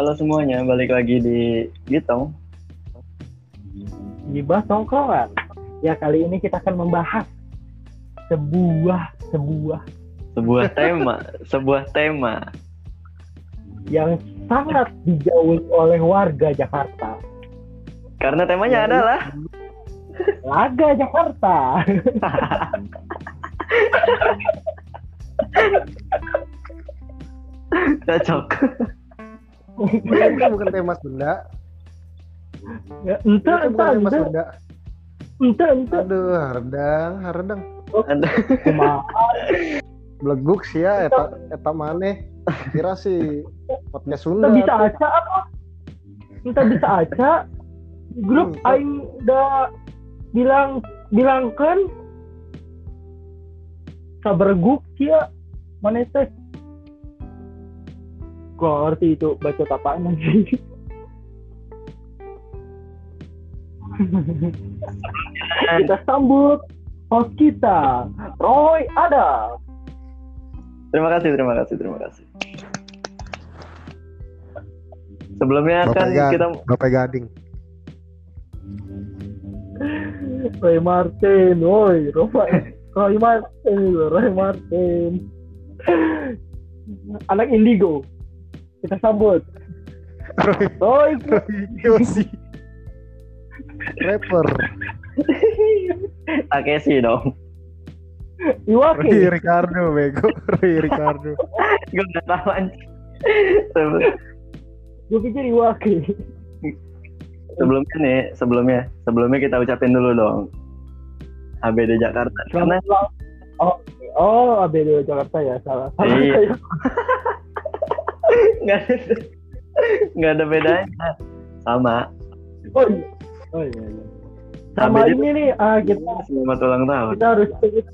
Halo semuanya, balik lagi di Gitong. Gibah tongkrongan. Ya kali ini kita akan membahas sebuah sebuah Sebuah tema, sebuah tema. yang sangat dijauhi oleh warga Jakarta. Karena temanya Ya, adalah Laga Jakarta. cocok. Itu bukan tema Sunda. Ya, Itu ente, ente, bukan tema Sunda. ente, ente. Aduh, hardang. Anda- Kumaha. Beleguk sih ya, eta, eta maneh. Kira sih podcast Ente Sunda. bisa tuh. aca apa? Ente bisa aca. Grup Hmm, aing udah bilang bilangkan saberguk ya mana teh gua ngerti itu baca apaan sih kita sambut host kita Roy ada. Terima kasih, terima kasih, terima kasih. Sebelumnya Bapak kan Ga- kita Bapak Gading. Roy Martin Roy Roy. Roy Martin Roy Martin. Anak Indigo kita sambut Roy, Roy Roy Yosi. Rapper. Takeshi dong. Roy Iwaki Ricardo, bego. Roy Ricardo. Gue nggak tahu anjing. gue pikir Iwaki Sebelumnya nih, sebelumnya, sebelumnya kita ucapin dulu dong. ABD Jakarta. Karena oh oh ABD Jakarta ya salah salah Iya. nggak ada, nggak ada bedanya. Sama. oh iya oh iya, iya. sama ABD ini nih ah, kita Selamat ulang tahun. kita harus turut,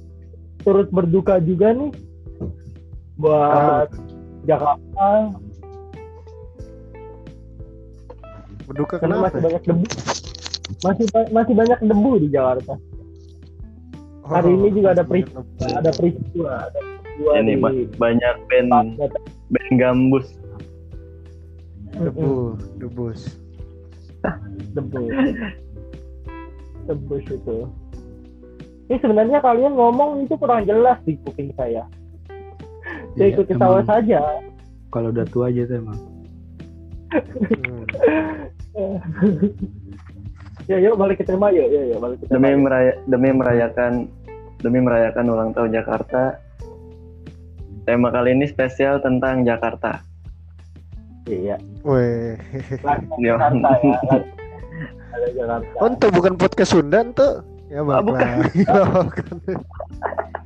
turut berduka juga nih buat Jakarta Berduka karena kenapa? masih banyak debu masih ba- masih banyak debu di Jakarta hari ini juga ada peristiwa ada peristiwa ada peristiwa Ini di ba- banyak band band gambus. Debu, debus. debu debu itu ini sebenarnya kalian ngomong itu kurang jelas di kuping saya saya Iya, ikut ketawa saja Kalau udah tua aja tuh emang. Ya yuk balik ke tema yuk yuk, yuk balik ke tema Demi meraya, demi merayakan demi merayakan ulang tahun Jakarta. Tema kali ini spesial tentang Jakarta. iya Weh. Jakarta ya Laga Jakarta Oh, itu bukan podcast Sunda tuh. Ya, Ah, bukan. lagi. Oh, bukan.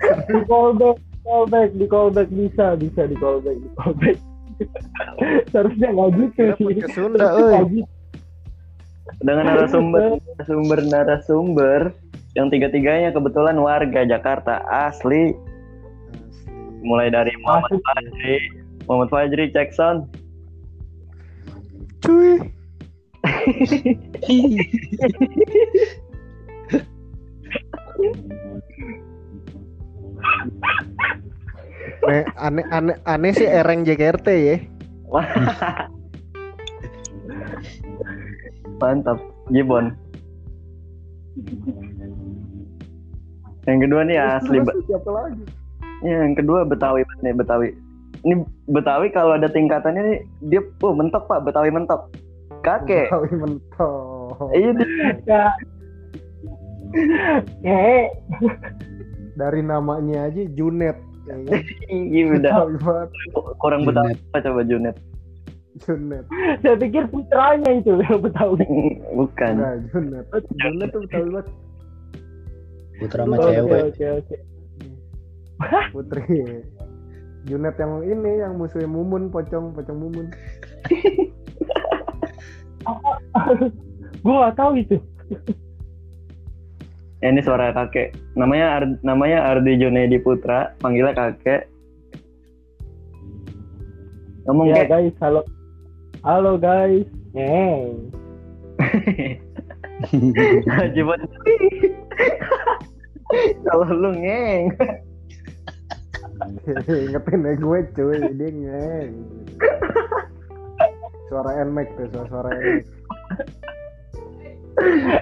di callback callback di callback bisa bisa di callback di callback seharusnya nggak gitu sih podcast Sunda, gitu. Dengan narasumber narasumber narasumber yang tiga-tiganya kebetulan warga Jakarta asli mulai dari Muhammad. Fajri Muhammad Fajri sound Cuy. Aneh aneh aneh sih ereng JKRT ya. mantap Gibon yang kedua nih asli siapa lagi? Ya, yang kedua Betawi banget nih Betawi ini Betawi kalau ada tingkatannya nih dia oh mentok pak Betawi mentok kakek Betawi mentok. iya dia. ya eh Dari namanya aja Junet. Ya kan? iya udah Betawi kurang. Betawi apa coba Junet Junet. saya pikir putranya itu yang betawi bukan Enggak, Junet. Junet tuh Betawi banget. Putra sama oke cewek. oke oke Putri. Junet yang ini yang musuhnya Mumun, pocong, pocong Mumun. gue nggak tahu itu Ya, ini suara kakek namanya Ar- namanya Ardi Junedi Putra panggilnya kakek ngomong ya kayak guys halo halo guys eh Haji. Kalau lu ngeng. Ingetin ya gue cuy, dia ngeng. Suara Nmax tuh, suara suara Nmax.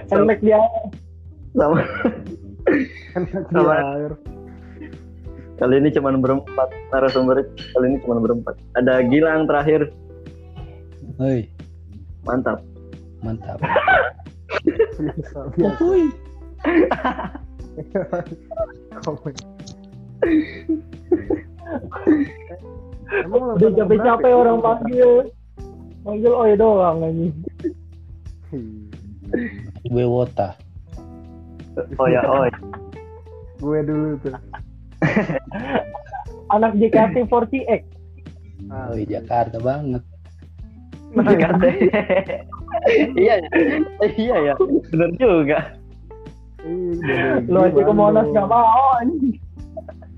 Nmax dia Sama Nmax di Sama- air. kali ini cuma berempat narasumber kali ini cuma berempat. Ada Gilang terakhir. Hoi, Mantap. mantap. Biasa, biasa. Komen. Emang udah capek-capek orang panggil. Panggil oi doang anjing. Gue wota. Oh ya, oh. ya. Gue dulu tuh. Anak JKT48. Ah, Woi, Jakarta banget. Jakarta. iya, ya. iya ya, bener juga. Udah Lu aja ke Monas gak mau anjing.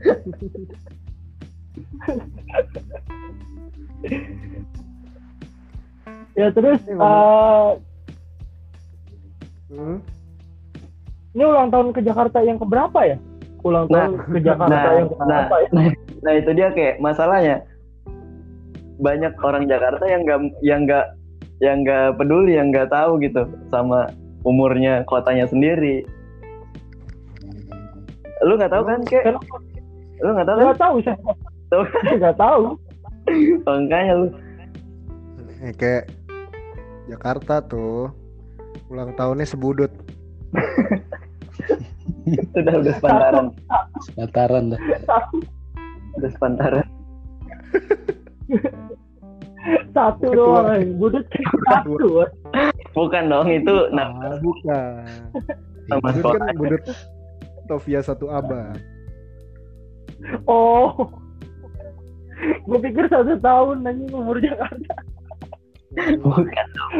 ya terus eh, Hmm? ini ulang tahun ke Jakarta yang keberapa ya? Ulang Nah, tahun ke Jakarta nah, yang keberapa ya? Nah itu dia kayak masalahnya banyak orang Jakarta yang nggak yang nggak yang nggak peduli yang nggak tahu gitu sama umurnya kotanya sendiri. Lu nggak tahu kan kayak Kenapa? Lu nggak tahu kan? Gak tahu saya. Tahu. Gak tahu. Makanya lu Eh, kayak Jakarta tuh ulang tahunnya sebudut. udah udah sepantaran, Semataran dah. udah sepantaran. Satu doang. anjing. Budut satu. Bukan dong itu nah Ah, bukan. Sama Budut kan budut Tovia satu abad. Oh. Gue pikir satu tahun anjing umur Jakarta. bukan dong.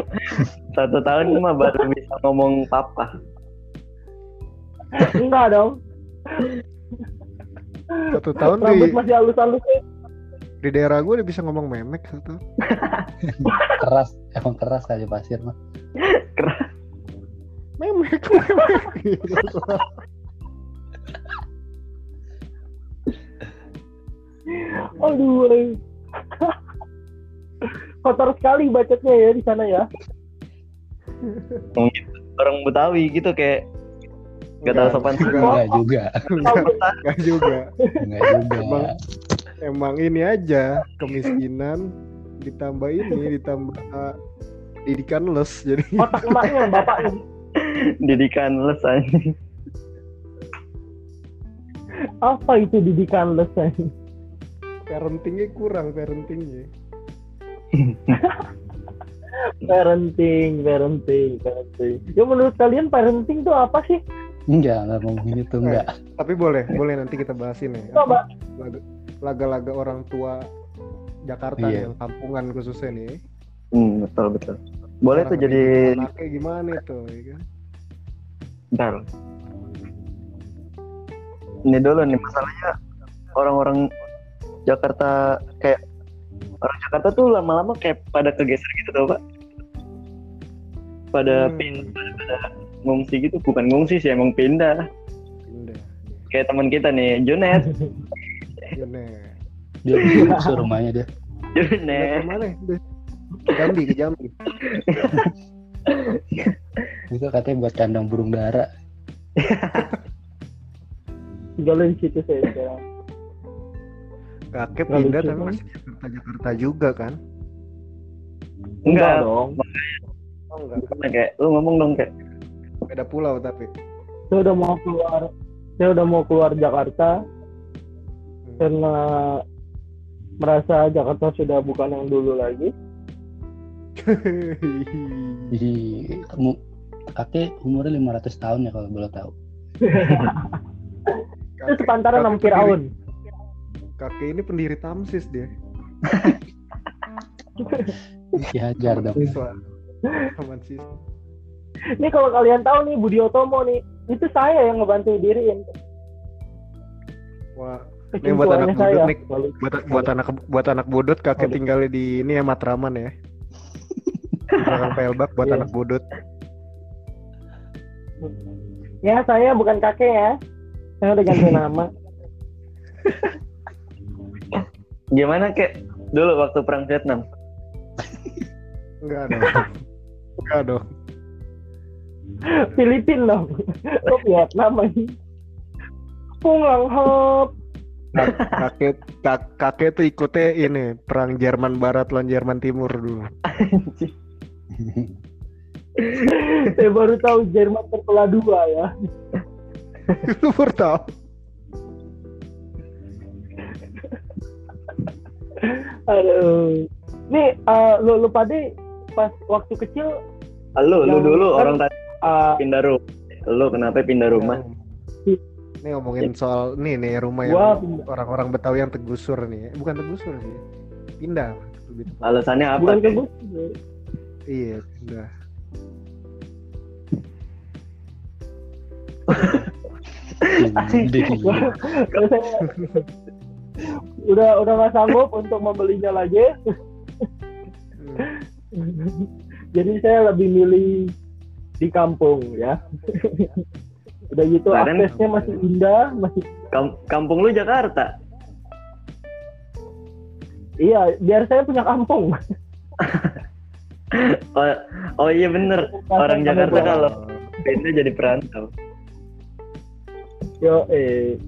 Satu tahun mah baru bisa ngomong papa. Enggak dong. Satu tahun di, Rambut masih halus-halus di daerah gue udah bisa ngomong memek satu. Keras, emang keras kali pasir mah. Memek, memek. Aduh. Kotor sekali bacotnya ya di sana ya. Orang Betawi gitu kayak nggak tahu sopan Enggak, Enggak juga. enggak juga. Enggak juga. Emang emang ini aja kemiskinan ditambah ini ditambah uh, didikan les jadi Otak emaknya, bapaknya. didikan les anjing. Apa itu didikan les anjing? Parentingnya kurang parentingnya Parenting, parenting, parenting. Ya menurut kalian parenting itu apa sih? Enggak, enggak ngomongin itu enggak. tapi boleh boleh nanti kita bahasin ya Coba. Laga- laga-laga orang tua Jakarta Iya. yang kampungan khususnya nih Hmm, betul betul. Boleh tuh jadi anaknya gimana tuh ya kan? Bentar. Ini dulu nih masalahnya orang-orang Jakarta kayak orang Jakarta tuh lama-lama kayak pada kegeser gitu tau pak. Pada Hmm, pindah, pada ngungsi gitu, bukan ngungsi sih emang pindah. pindah Kayak teman kita nih, Junet, Junet Dia busur rumahnya dia. Junet Junet. ke mana Udah. ke Jambi ke Jambi Itu katanya buat kandang burung dara. Tinggalin situ saya sekarang. Kakek pindah lucu tapi kan? masih di Jakarta Jakarta juga kan Enggak, dong. oh enggak Gimana, kayak lu ngomong dong kayak beda pulau tapi Saya udah mau keluar. Saya udah mau keluar Jakarta Hmm. karena merasa Jakarta sudah bukan yang dulu lagi. Di kamu kakek umurnya 500 tahun ya kalau boleh tahu. Itu sepantaran pendiri- tahun. Kakek ini pendiri Tamsis dia Si Hajar dong. siswa Taman siswa Ini kalau kalian tahu nih Budi Otomo nih, itu saya yang ngebantu diriin. wah Ini buat anak Kesimpulannya budut saya. nih. buat buat anak buat anak budut kakek Aduh. tinggal di ini ya Matraman ya belakang Pelbak buat Iya. anak budut Ya saya bukan kakek ya. Saya udah ganti nama. Gimana kayak dulu waktu perang Vietnam. Enggak dong. Enggak dong. Filipin dong. Kok Vietnam aja. Pung lang hop. Kakek kak, kakek tuh ikutnya ini perang Jerman Barat lawan Jerman Timur dulu. Saya baru tahu Jerman terbelah dua ya. Lu baru tahu? Aduh. Nih, eh, lu, lu pada pas waktu kecil Lu, lu dulu kan- orang tadi eh, pindah rumah. Lu kenapa pindah rumah? Ini ngomongin soal nih nih rumah yang orang-orang Betawi yang tegusur nih. Bukan tegusur sih. Pindah. Alasannya apa? bukan gue. Iya, pindah. Kalau saya udah udah nggak sanggup untuk membelinya lagi. Hmm. Jadi saya lebih milih di kampung ya. udah gitu Kemarin- aksesnya masih indah, masih Kam- kampung lu Jakarta. iya, biar saya punya kampung. Oh, oh iya bener. Orang Jakarta kalau pindah jadi perantau. Yo, eh.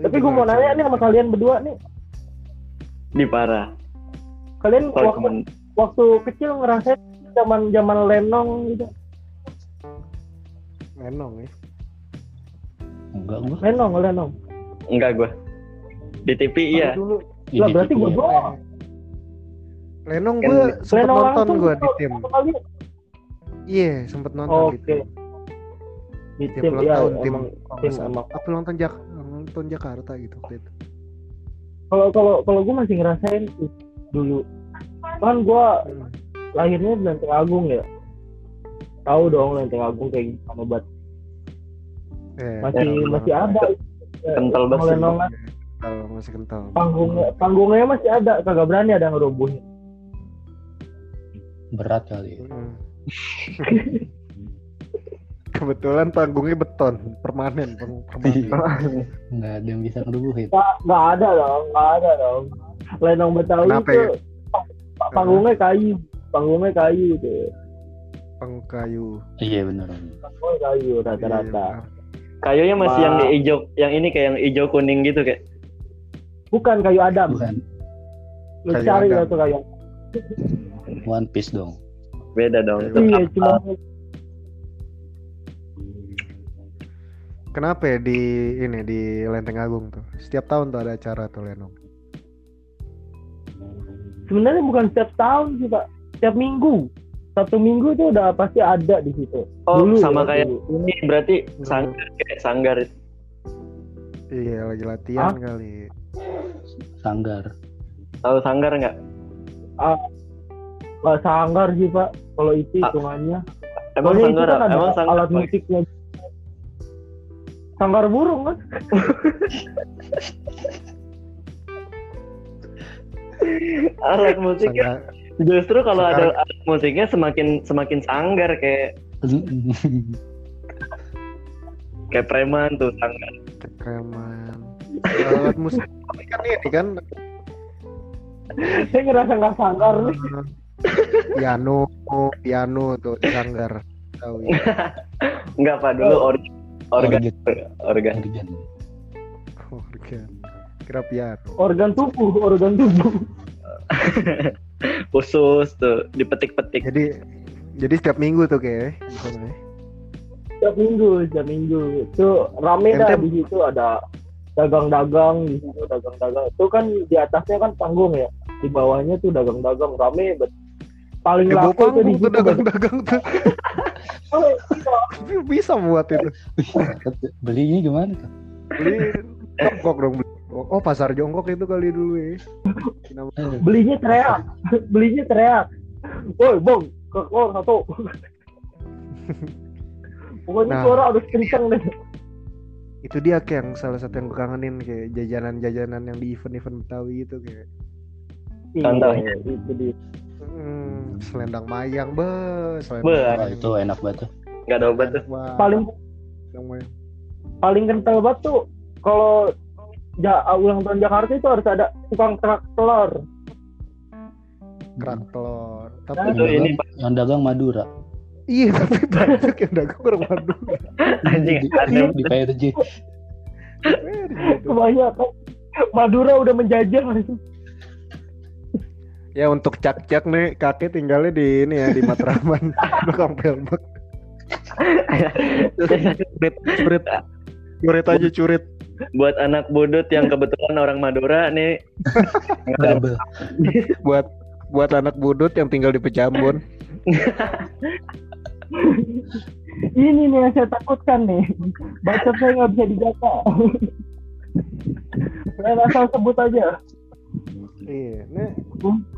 Tapi gue mau nanya nih sama kalian berdua nih, Di parah. kalian Kalau waktu waktu kecil ngerasain zaman zaman lenong gitu, Menong ya. Enggak gua. lenong lenong. enggak gua. Di TV iya. Dulu. Lah di berarti gue ya. doang. Lenong Kan gue sempet Lenong nonton langsung gue di satu- tim. Iya, sempet nonton di Oke. tim. Di Tiap tim ulang ya tahun tim. emang kalau nggak tim salah. emang. Apa ulang tahun Jak tahun Jakarta gitu waktu itu. Kalau kalau kalau gue masih ngerasain dulu. Kan gue Hmm. lahirnya di Lenteng Agung ya. Tahu dong Lenteng Agung kayak gimana buat Eh, masih kental masih banget. ada. Kental banget. Lenongan Kental, masih kental. panggungnya panggungnya masih ada kagak berani ada yang ngerubuhin. Berat kali. Hmm. Kebetulan panggungnya beton, permanen, peng- permanen. Enggak ada yang bisa ngerubuhin. Nggak nggak ada dong, nggak ada dong. Lenong Betawi Kenapa itu ya? pa- pa- panggungnya kayu, panggungnya kayu itu. Panggung kayu. Iya bener. Panggungnya kayu rata-rata. Iya, Kayunya masih Ma- yang hijau, yang ini kayak yang hijau kuning gitu kayak. Bukan kayu Adam. Bukan Lu Kayu cari Adam. lah tuh kayu. One Piece dong. Beda dong. Iya. Iya, cuma Kenapa ya di ini di Lenteng Agung tuh? Setiap tahun tuh ada acara tuh Lenong. sebenarnya bukan setiap tahun sih pak, setiap minggu. Satu minggu tuh udah pasti ada di situ. Oh, Dulu sama ya, kayak dulu. ini berarti sanggar kayak sanggar. Iya, lagi latihan kali. Sanggar. Tahu sanggar nggak? Nggak sanggar sih pak, kalau itu Ah, hitungannya. Emang Soalnya sanggar? itu kan ada emang sanggar? alat musiknya. Sanggar burung kan? alat musiknya Sangga- justru kalau ada alat musiknya semakin semakin sanggar kayak kayak preman tuh sanggar. Kereman. Alat musik tapi kan ini kan Saya ngerasa nggak sanggar nih. eh, piano, piano tuh sanggar. Tahu ya. Enggak pak dulu organ organ organ. Organ. Organ. Kira piano. Organ tubuh, organ tubuh. khusus tuh dipetik-petik. Jadi jadi setiap minggu tuh kayak ya. Setiap minggu, setiap minggu. Itu rame dah di situ ada dagang-dagang di situ dagang-dagang. Itu kan di atasnya kan panggung ya. Di bawahnya tuh dagang-dagang rame bet. Paling bawa laku tuh di situ. dagang-dagang tuh. Oh, Tapi bisa buat itu. Belinya gimana tuh? Beli jongkok dong beli. Oh, pasar jongkok itu kali dulu ya. Belinya teriak, belinya teriak. Woi, bang, ke keluar satu. Pokoknya Nah. suara harus kencang deh. itu dia kayak yang salah satu yang gue kangenin kayak jajanan-jajanan yang di event-event Betawi itu kayak Contohnya? Iya, itu dia. Hmm, selendang mayang be selendang Be, mayang. itu enak banget tuh. Nggak ada obat tuh. Paling paling kental banget tuh kalau ja, ulang tahun Jakarta itu harus ada tukang kerak telur. kerak telur. Tapi Yang Itu ini, dagang, yang dagang Madura. iya tapi banyak yang dagang orang Madura. Anjing, di, ada di PRJ. Kebanyakan. Madura udah menjajah. Ya untuk cak-cak nih kakek tinggalnya di ini ya di Matraman belakang pelbak. Curit, curit, curit aja curit. buat anak budut yang kebetulan orang Madura nih. Buat buat anak budut yang tinggal di Pejambon. Ini nih yang saya takutkan nih. Bacot saya nggak bisa dijaga. saya asal sebut aja. Iya, nih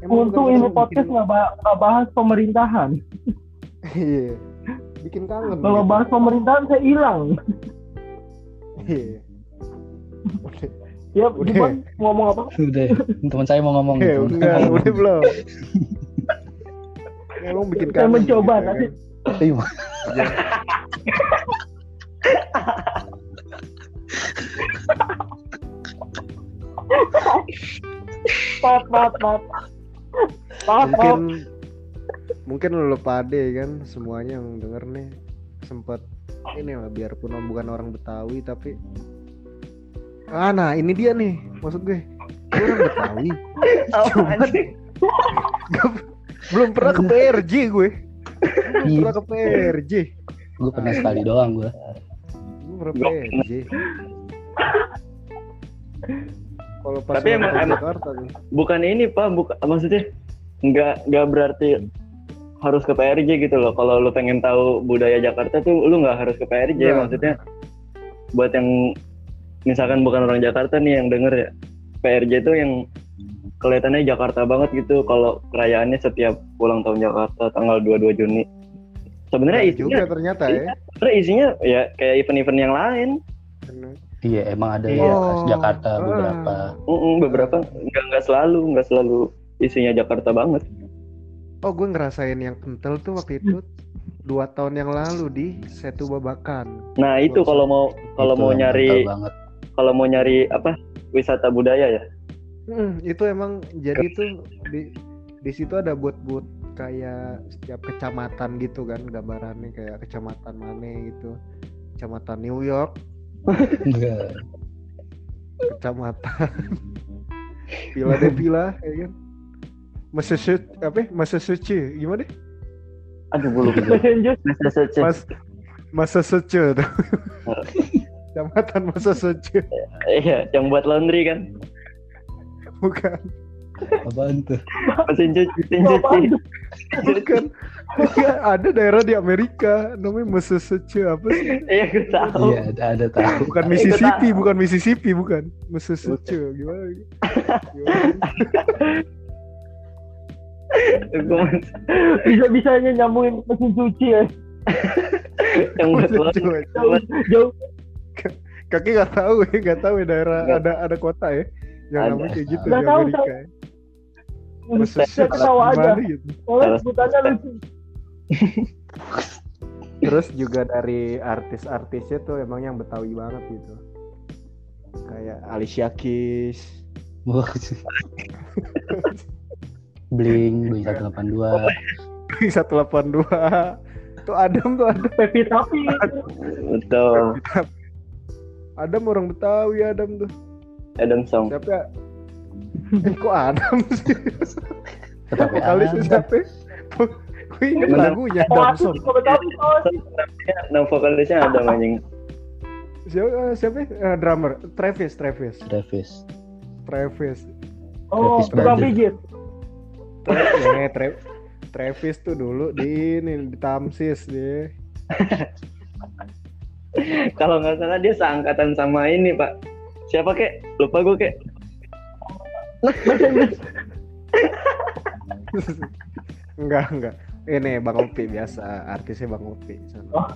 Emang Untung ini bikin- podcast nggak nggak bahas pemerintahan. iya. Bikin kangen. Kalau gitu. bahas pemerintahan saya hilang. Iya. Udah, Ya, Udah. Ngomong apa? Udah, teman saya mau ngomong. saya enggak, mau ngomong. udah belum. Emang bikin Saya kangen. mencoba, gitu, nanti. kan. Maaf, maaf, maaf. Maaf, mungkin maaf. mungkin lu pade kan semuanya yang denger nih sempet ini lah biarpun om bukan orang Betawi tapi ah nah ini dia nih maksud gue gue orang Betawi sih? belum pernah ke PRJ gue belum Iya. pernah ke PRJ Gue pernah sekali doang gue. gue pernah PRJ kalau pas Tapi emang- Jakarta nih bukan ini pak bukan maksudnya nggak nggak berarti harus ke PRJ gitu loh. Kalau lu pengen tahu budaya Jakarta tuh lu nggak harus ke PRJ Nggak. maksudnya buat yang misalkan bukan orang Jakarta nih yang denger ya PRJ itu yang kelihatannya Jakarta banget gitu. Kalau perayaannya setiap ulang tahun Jakarta tanggal 22 Juni. Sebenarnya Nah, isinya juga ternyata ya. sebenarnya isinya ya kayak event-event yang lain Iya, emang ada ya Oh. Jakarta Ah. beberapa. Mm-mm, beberapa nggak nggak selalu nggak selalu isinya Jakarta banget Oh gue ngerasain yang kental tuh waktu itu dua tahun yang lalu di Setu Babakan. nah itu kalau mau kalau mau nyari kalau mau nyari apa wisata budaya ya Hmm, itu emang jadi tuh di di situ ada buat-buat kayak setiap kecamatan gitu kan gambarannya kayak kecamatan mana gitu. Kecamatan New York, Enggak. kecamatan Philadelphia ya kan. Massachusetts apa? Massachusetts gimana? aduh gue lupa Messenger. Massachusetts. Mas Massachusetts tuh. Kecamatan Massachusetts iya yang buat laundry kan bukan Apaan tuh? mesin cuci mesin cuci bukan bukan ada daerah di Amerika namanya Massachusetts apa sih iya gue tahu Iya, ada ada tahu. bukan Ikut Mississippi tahu. bukan Mississippi bukan Massachusetts gimana Gimana? Gua- Bisa bisanya nyambungin mesin cuci ya. yang buat Jauh, jauh. kaki nggak tahu ya nggak tahu ya daerah ada ada kota ya yang Ada. namanya kayak gitu Nggak di tahu, Amerika ya. Saya Massachusetts ketawa aja. gitu Salah. sebutannya lucu. terus juga dari artis-artisnya tuh emang yang Betawi banget gitu kayak Alicia Keys Wah, Bling, Bling 182. 182 tuh Adam tuh Adam Pevita Pierce. betul Adam orang Betawi Adam tuh Adam Song siapa ya? Eh, kok Adam sih? Tetap vokalis ya. siapa gue inget lagunya? Oh, Betawi soalnya. nama vokalisnya Adam anjing. Siapa siapa Eh, drummer. Travis Travis. Travis. Travis. Oh, Barker. pijit. Travis eh, Tra- Travis tuh dulu di ini di Tamsis dia kalau nggak salah dia seangkatan sama ini pak. Siapa kek? Lupa gue kek enggak enggak ini Bang Opi biasa artisnya Bang Opi sana. Oh,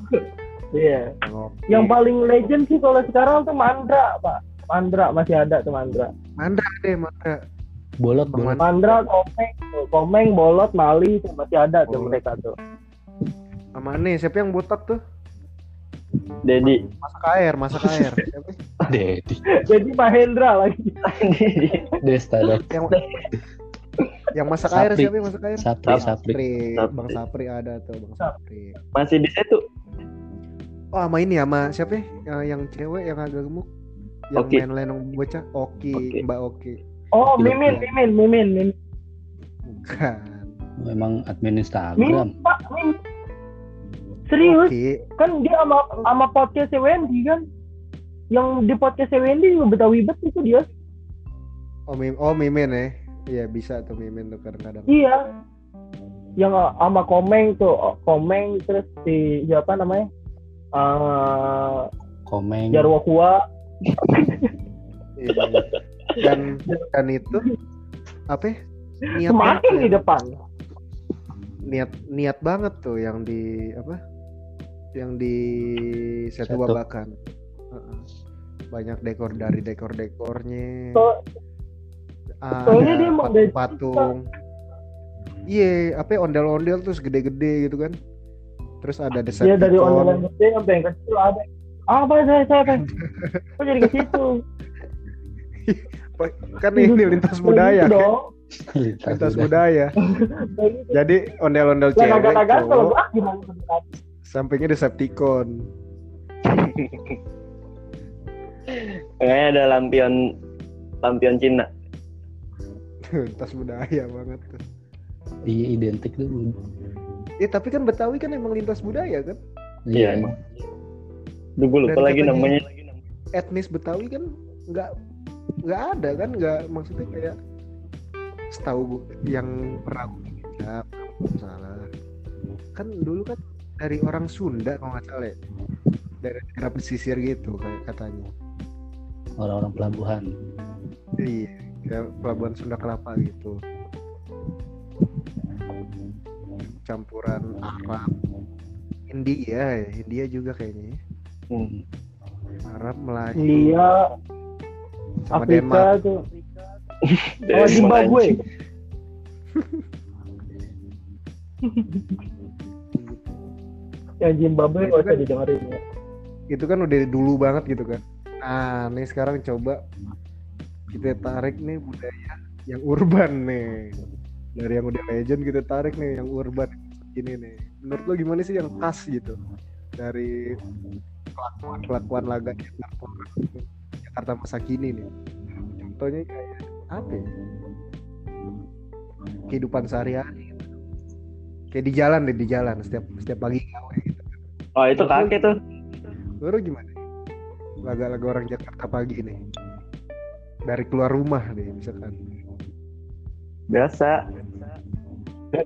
Iya. Bang Opi. Yang paling legend sih kalau sekarang tuh Mandra, Pak. Mandra masih ada tuh Mandra. Mandra deh Mandra Bolot. Mandra, Komeng, Komeng, Bolot, Mali tuh masih ada tuh Bolot. mereka tuh. sama nih siapa yang botak tuh Dedi masak air masak air siapa? Dedi. Jadi Mahendra lagi. Dedi Desta dong. yang Yang masak air Sapri. siapa yang masak air? Sapri, Bang Sapri. Sapri. Sapri. Bang Sapri ada tuh Bang Sapri. Masih di situ. Oh sama ini sama siapa ya? Yang, yang cewek yang agak gemuk. Yang Oki. main lenong bocah. Oki, Oki. Mbak Oki. Oh, Mimin. Mimin, Mimin, Mimin. Bukan. Memang admin Mimin, Instagram. Pak, Mimin. Serius? Oki. Kan dia sama sama podcast Wendy kan? Yang di podcast Wendy juga Betawi bet itu dia. Oh, mim oh Mimin ya. Iya bisa tuh Mimin tuh kadang-kadang. Iya. Yang uh, sama Komeng tuh, oh, Komeng terus si siapa namanya? Eh Komeng. Jarwo Kua. Iya. Dan dan itu apa? ya? Niat Semakin banget di ya. depan. niat niat banget tuh yang di apa? Yang di Setu. Babakan. Banyak dekor dari dekor-dekornya. So- ada soalnya dia mau gaji patung-patung. Iya, apa ya, ondel-ondel terus gede-gede gitu kan. Terus ada Dia Iya, dari Decepticon. online gede sampai yang kecil ada. Ah, apa saya saya apa? Kok jadi ke situ? kan ini lintas budaya Gitu kan? dong. lintas budaya gitu. jadi ondel-ondel cewek naga-naga kalau gimana mendekati? sampingnya Decepticon Kayaknya ada lampion lampion Cina. lintas budaya banget tuh Iya identik tuh. eh tapi kan Betawi kan emang lintas budaya kan Iya, emang. Duh, gue lupa Dan lagi namanya. etnis Betawi kan nggak nggak ada kan nggak maksudnya kayak setahu yang pernah kalau salah kan dulu kan dari orang Sunda kalau nggak salah ya. dari daerah pesisir gitu kayak katanya Orang-orang pelabuhan. Iya, kayak pelabuhan Sunda Kelapa gitu. Campuran Arab, India, ya. India juga kayaknya. ya. Hmm. Arab, Melayu, India, sama Afrika Denmark. tuh. Oh, Zimbabwe. Yang Zimbabwe nggak usah kan- didengerin ya. Itu kan udah dulu banget gitu kan. Nah, nih sekarang coba kita tarik nih budaya yang urban nih. Dari yang udah legend kita tarik nih yang urban ini nih. Menurut lo gimana sih yang khas gitu? Dari kelakuan kelakuan laga Jakarta Jakarta masa kini nih. Contohnya kayak apa? ya? Kehidupan sehari-hari. gitu. Kayak di jalan deh di jalan setiap setiap pagi gawe gitu. Oh, itu kakek tuh. Baru gimana? Laga-laga orang Jakarta pagi nih. Dari keluar rumah deh misalkan. Biasa.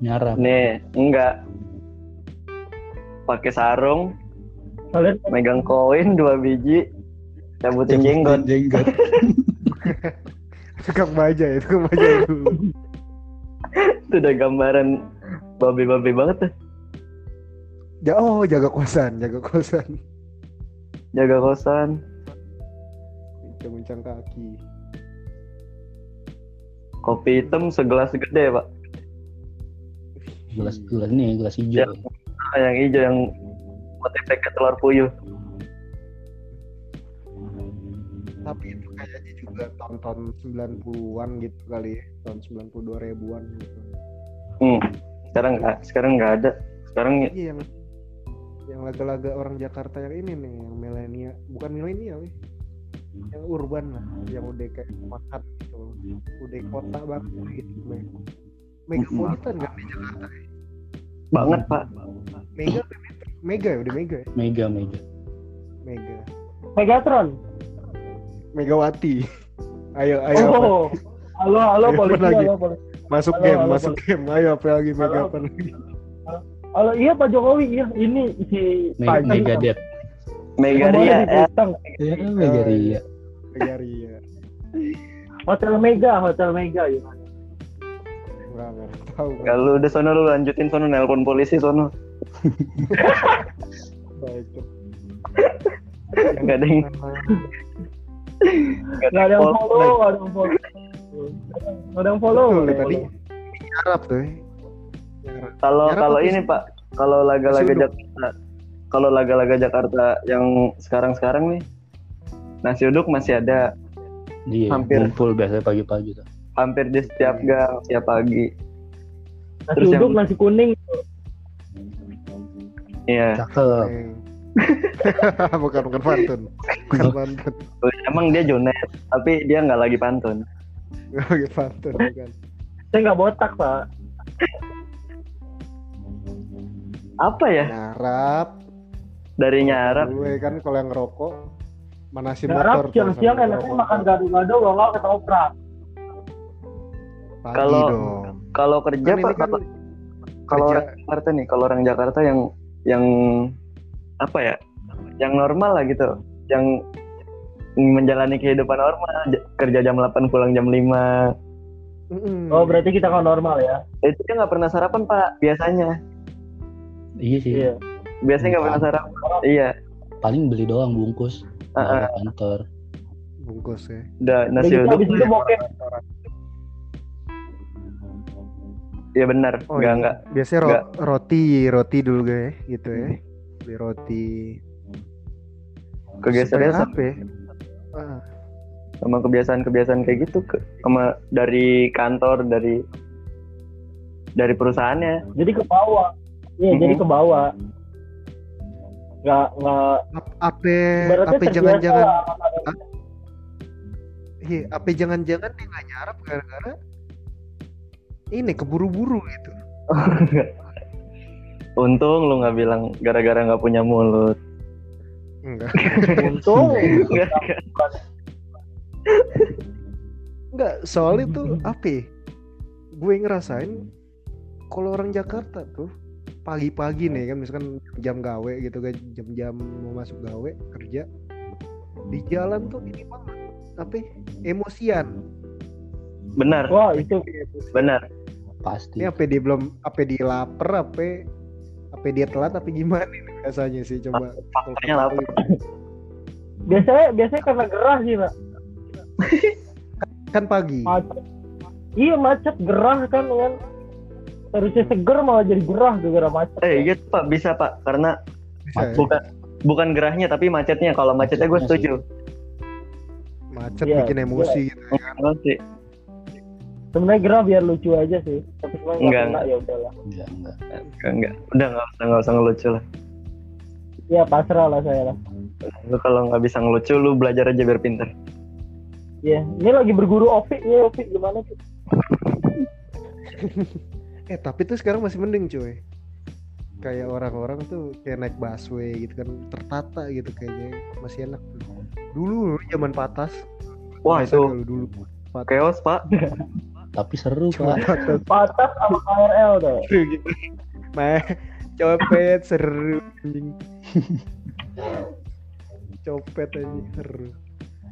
Nyarap. Nih, enggak. Pakai sarung, Kalian megang koin dua biji, cabutin jenggot. Jenggot. Tukang baja ya, tukang baja dulu. Itu udah gambaran babi-babi banget tuh. Ja, oh jaga kosan, jaga kosan. Jaga kosan. Bincang-bincang kaki. Kopi hitam segelas gede, Pak. Gelas gelas nih, gelas hijau. Ah, yang hijau yang motifnya kayak telur puyuh. Tapi itu kayaknya juga tahun-tahun 90-an gitu kali ya. Tahun 92 ribuan gitu. Hmm. Sekarang enggak, sekarang enggak ada. Sekarang Iya yang yang laga-laga orang Jakarta yang ini nih, yang milenial, bukan milenial ya. Yang urban lah, yang udah kayak makan gitu. Udah kota banget gitu. Me- Megapolitan kan di Jakarta. banget, Pak. Mega. Mega ya udah mega ya? Mega mega. Mega. Megatron. Megawati. Ayo ayo? Oh. Halo, halo Ayo, polisi, lagi? halo polisi. masuk halo, game, halo, masuk game. Ayo apa lagi mega apa lagi? Halo, iya Pak Jokowi, iya ini si Mega, Pak mega dead. Megaria ya. Ya, mega ria. Mega Ria. Hotel Mega, Hotel Mega ya. Enggak enggak tahu. Kalau udah sono lu lanjutin sono nelpon polisi sono. Baik. Nggak ada yang- Nggak ada yang follow, nggak ada yang follow. Nggak ada yang follow. Betul, tadi. Arab tuh. ya. Kalau kalau ini? Pak, kalau laga-laga. Jakarta, kalau laga-laga Jakarta yang sekarang-sekarang nih, nasi uduk masih ada. Iya, Hampir. ngumpul biasa pagi-pagi tuh. hampir di setiap gang setiap pagi Nasi Terus yang- uduk, nasi kuning. iya Cakep. bukan bukan pantun. Bukan pantun. emang dia jonet tapi dia nggak lagi pantun Oke, pantun bukan. Saya nggak botak, Pak. apa ya Nyarap. dari nyarap Gue kan kalau yang ngerokok manasin Garap motor. siang-siang enaknya makan gado-gado, kalau nggak ketoprak. Kalau- dong. kalau kerja Kan ini pak kan kalau- orang Jakarta nih kalau orang Jakarta yang yang apa ya yang normal lah gitu yang menjalani kehidupan normal kerja jam 8 pulang jam 5 Mm-mm. Oh, berarti kita nggak normal ya? itu dia nggak pernah sarapan pak biasanya Iya sih. Iya. biasanya nggak pernah sarapan iya Paling beli doang bungkus. Bawa kantor. bungkus ya. udah nasi Begitu uduk itu bokep. ya benar Oh, nggak iya. nggak Biasanya ro- Nggak. roti, roti dulu gue gitu ya. Beli roti. kegesernya apa ya? Ah, sama kebiasaan-kebiasaan kayak gitu ke, sama dari kantor dari dari perusahaannya Jadi ke bawah. Iya, Mhm. jadi ke bawah. Nggak nggak. ap- Apa apa jangan-jangan iya, apa jangan-jangan dia nggak nyarap gara-gara ini keburu-buru gitu. untung lu nggak bilang gara-gara nggak punya mulut Enggak. Untung. Nggak, Enggak, soal itu apa? Gue ngerasain kalau orang Jakarta tuh pagi-pagi nih kan misalkan jam gawe gitu kan jam-jam mau masuk gawe kerja di jalan tuh ini banget apa ya? emosian benar Wah, itu benar Pasti. ini apa dia belum apa dia lapar apa apa dia telat apa gimana nih biasanya sih coba faktanya lapar biasanya biasanya karena gerah sih, Pak. kan pagi Macet. Iya, macet gerah kan kan. Harusnya seger malah jadi gerah gara-gara macet. eh iya pak bisa pak karena bisa ya? bukan bukan gerahnya tapi macetnya kalau macetnya gue setuju macet Iya, bikin emosi gitu Enggak sih Sebenarnya gerah biar lucu aja sih. Tapi sebenarnya Enggak. nggak kena ya udahlah. Enggak, enggak. enggak, enggak. udah nggak usah nggak usah ngelucu lah Ya pasrah lah saya lah. lu kalau nggak bisa ngelucu lu belajar aja biar pinter Iya, ini lagi berguru Opi ya Opi gimana tuh? Eh tapi tuh sekarang masih mending cuy. Kayak orang-orang tuh kayak naik busway gitu kan Tertata gitu kayaknya. Masih enak tuh. Dulu zaman patas. Wah Masa itu dulu dulu. Patas chaos pak. Tapi seru, Cuma Pak. patas. Patas sama KRL tuh. seru gitu. Mah Copet seru anjing. Copet anjing seru.